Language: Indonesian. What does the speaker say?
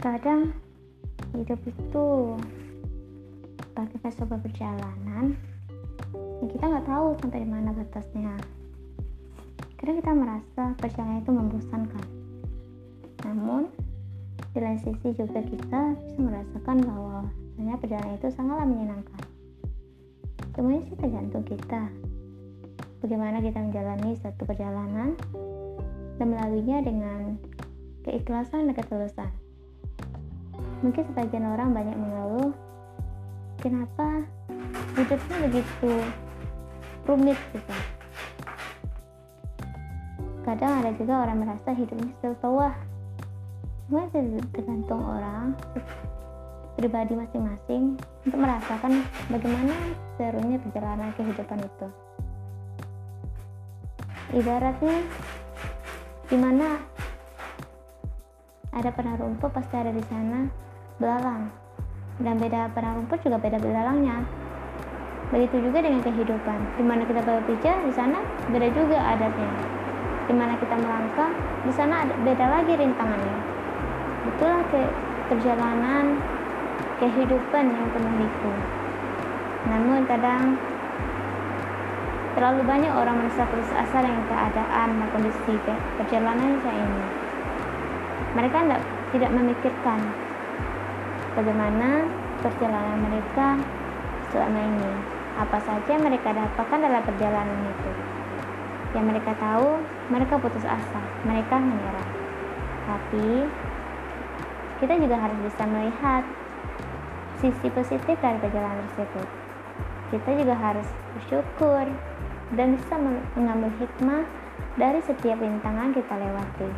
kadang hidup itu bagai sebuah perjalanan yang kita nggak tahu sampai mana batasnya. Kadang kita merasa perjalanan itu membosankan. Namun di lain sisi juga kita bisa merasakan bahwa sebenarnya perjalanan itu sangatlah menyenangkan. Semuanya sih tergantung kita. Bagaimana kita menjalani satu perjalanan dan melaluinya dengan keikhlasan dan ketulusan. Mungkin sebagian orang banyak mengeluh, kenapa hidupnya begitu rumit gitu. Kadang ada juga orang merasa hidupnya sudah Semua tergantung orang pribadi masing-masing untuk merasakan bagaimana serunya perjalanan kehidupan itu. Ibaratnya di mana ada pernah rumput pasti ada di sana belalang. Dan beda pernah rumput juga beda belalangnya. Begitu juga dengan kehidupan. Di mana kita berpijak di sana beda juga adatnya. Di mana kita melangkah di sana ada beda lagi rintangannya. Itulah ke perjalanan kehidupan yang penuh liku namun kadang Terlalu banyak orang merasa putus asa dengan keadaan dan kondisi perjalanan saya ini. Mereka tidak memikirkan bagaimana perjalanan mereka selama ini. Apa saja mereka dapatkan dalam perjalanan itu. Yang mereka tahu, mereka putus asa, mereka menyerah. Tapi kita juga harus bisa melihat sisi positif dari perjalanan tersebut. Kita juga harus bersyukur dan bisa mengambil hikmah dari setiap rintangan kita lewati.